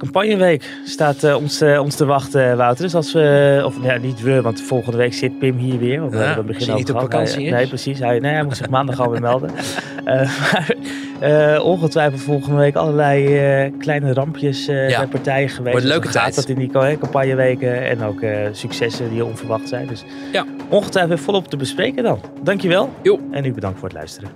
Campagneweek staat eh, ons, eh, ons te wachten, Wouter. Dus als we, of ja, niet we, want volgende week zit Pim hier weer. Want we Ja, hebben het als begin hij niet op vakantie Hij-. Nee, precies. Hij, nee, hij moet zich maandag gewoon weer melden. *laughs* Eh, maar eh, ongetwijfeld volgende week allerlei eh, kleine rampjes eh, Ja. bij partijen geweest. Wordt een leuke Dus tijd. dat in die ca- campagneweken en ook eh, successen die onverwacht zijn. Dus Ja. ongetwijfeld weer volop te bespreken dan. Dankjewel. Jo. En u bedankt voor het luisteren.